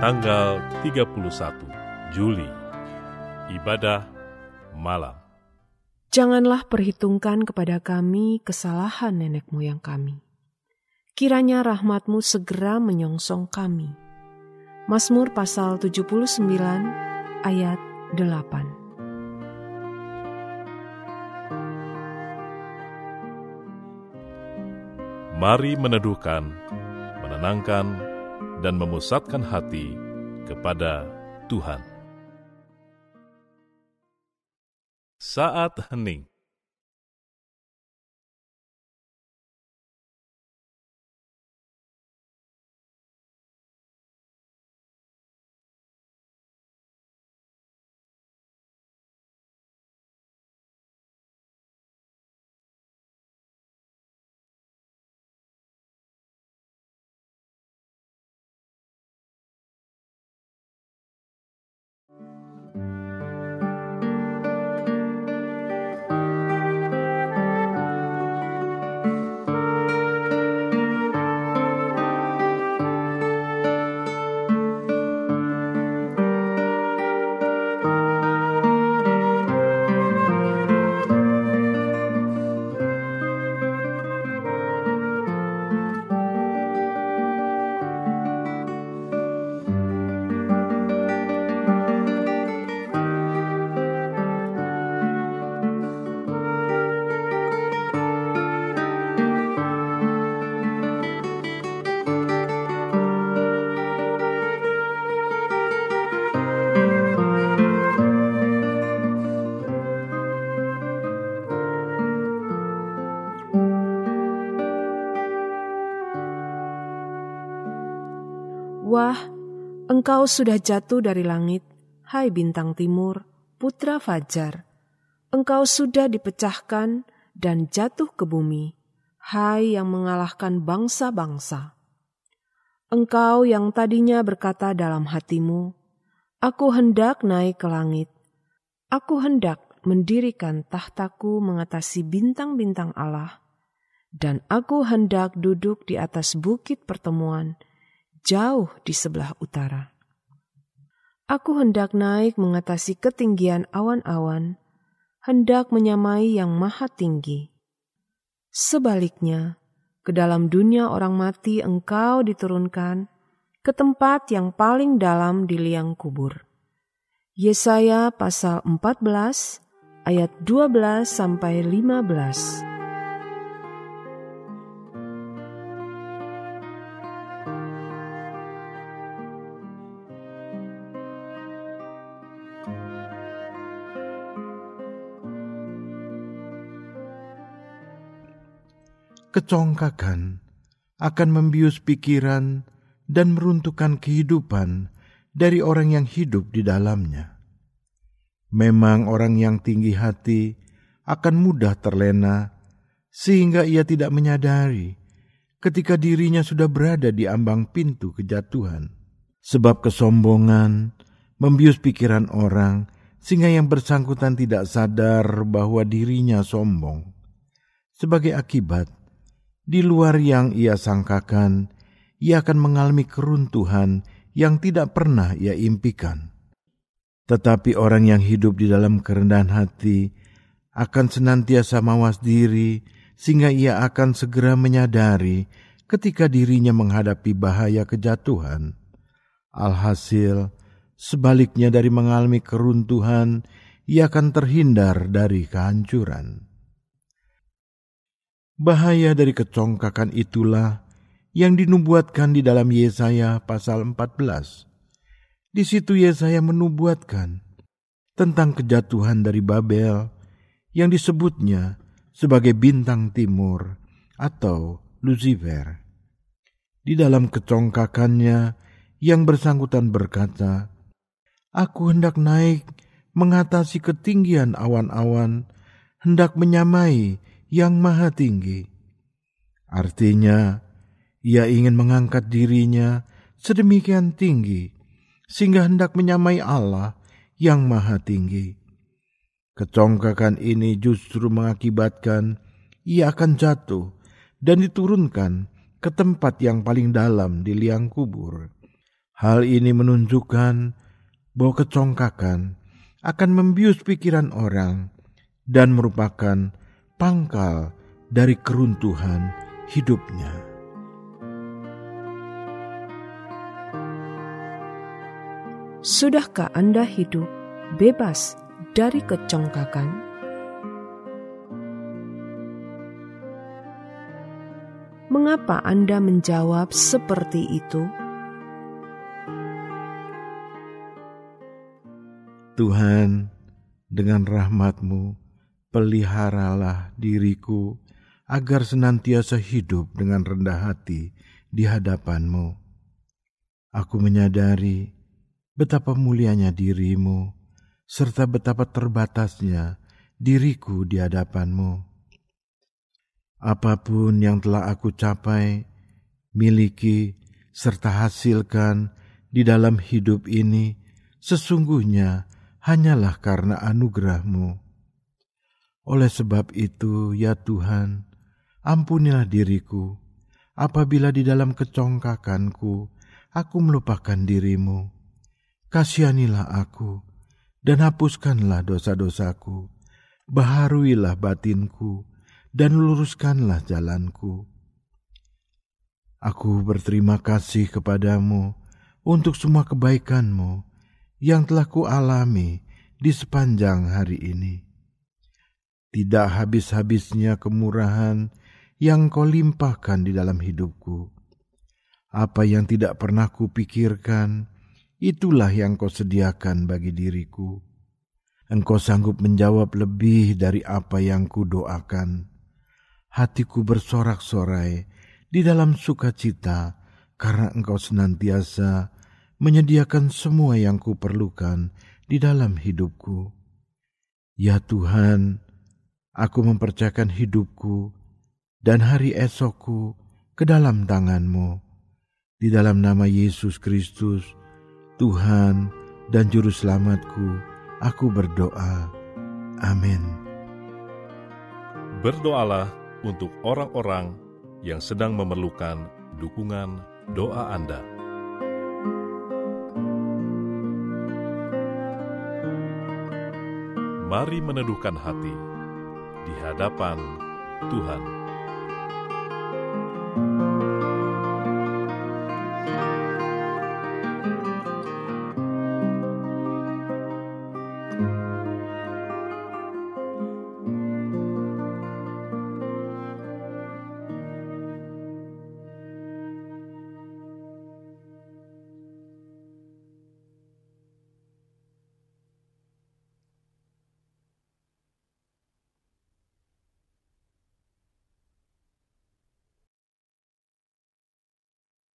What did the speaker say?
tanggal 31 Juli. Ibadah malam. Janganlah perhitungkan kepada kami kesalahan nenek moyang kami. Kiranya rahmatmu segera menyongsong kami. Mazmur pasal 79 ayat 8 Mari meneduhkan, menenangkan, dan memusatkan hati kepada Tuhan. Saat hening Wah, engkau sudah jatuh dari langit, hai bintang timur, putra fajar. Engkau sudah dipecahkan dan jatuh ke bumi, hai yang mengalahkan bangsa-bangsa. Engkau yang tadinya berkata dalam hatimu, Aku hendak naik ke langit. Aku hendak mendirikan tahtaku mengatasi bintang-bintang Allah, dan aku hendak duduk di atas bukit pertemuan, jauh di sebelah utara. Aku hendak naik mengatasi ketinggian awan-awan, hendak menyamai yang maha tinggi. Sebaliknya, ke dalam dunia orang mati engkau diturunkan ke tempat yang paling dalam di liang kubur. Yesaya pasal 14 ayat 12 sampai 15. Kecongkakan akan membius pikiran dan meruntuhkan kehidupan dari orang yang hidup di dalamnya. Memang orang yang tinggi hati akan mudah terlena sehingga ia tidak menyadari ketika dirinya sudah berada di ambang pintu kejatuhan. Sebab kesombongan membius pikiran orang sehingga yang bersangkutan tidak sadar bahwa dirinya sombong. Sebagai akibat, di luar yang ia sangkakan, ia akan mengalami keruntuhan yang tidak pernah ia impikan. Tetapi orang yang hidup di dalam kerendahan hati akan senantiasa mawas diri, sehingga ia akan segera menyadari ketika dirinya menghadapi bahaya kejatuhan. Alhasil, sebaliknya dari mengalami keruntuhan, ia akan terhindar dari kehancuran. Bahaya dari kecongkakan itulah yang dinubuatkan di dalam Yesaya pasal 14. Di situ Yesaya menubuatkan tentang kejatuhan dari Babel yang disebutnya sebagai bintang timur atau Lucifer. Di dalam kecongkakannya yang bersangkutan berkata, Aku hendak naik mengatasi ketinggian awan-awan, hendak menyamai yang maha tinggi. Artinya, ia ingin mengangkat dirinya sedemikian tinggi, sehingga hendak menyamai Allah yang maha tinggi. Kecongkakan ini justru mengakibatkan ia akan jatuh dan diturunkan ke tempat yang paling dalam di liang kubur. Hal ini menunjukkan bahwa kecongkakan akan membius pikiran orang dan merupakan pangkal dari keruntuhan hidupnya. Sudahkah Anda hidup bebas dari kecongkakan? Mengapa Anda menjawab seperti itu? Tuhan, dengan rahmat-Mu, peliharalah diriku agar senantiasa hidup dengan rendah hati di hadapan-Mu. Aku menyadari betapa mulianya dirimu, serta betapa terbatasnya diriku di hadapanmu. Apa pun yang telah aku capai, miliki, serta hasilkan di dalam hidup ini, sesungguhnya hanyalah karena anugerahmu. Oleh sebab itu, ya Tuhan, ampunilah diriku apabila di dalam kecongkakanku aku melupakan dirimu kasihanilah aku, dan hapuskanlah dosa-dosaku, baharuilah batinku, dan luruskanlah jalanku. Aku berterima kasih kepadamu untuk semua kebaikanmu yang telah kualami di sepanjang hari ini. Tidak habis-habisnya kemurahan yang kau limpahkan di dalam hidupku. Apa yang tidak pernah kupikirkan, itulah yang kau sediakan bagi diriku. Engkau sanggup menjawab lebih dari apa yang kudoakan. Hatiku bersorak-sorai di dalam sukacita karena engkau senantiasa menyediakan semua yang kuperlukan di dalam hidupku. Ya Tuhan, aku mempercayakan hidupku dan hari esokku ke dalam tanganmu. Di dalam nama Yesus Kristus, Tuhan dan Juru Selamatku, aku berdoa. Amin. Berdoalah untuk orang-orang yang sedang memerlukan dukungan doa Anda. Mari meneduhkan hati di hadapan Tuhan.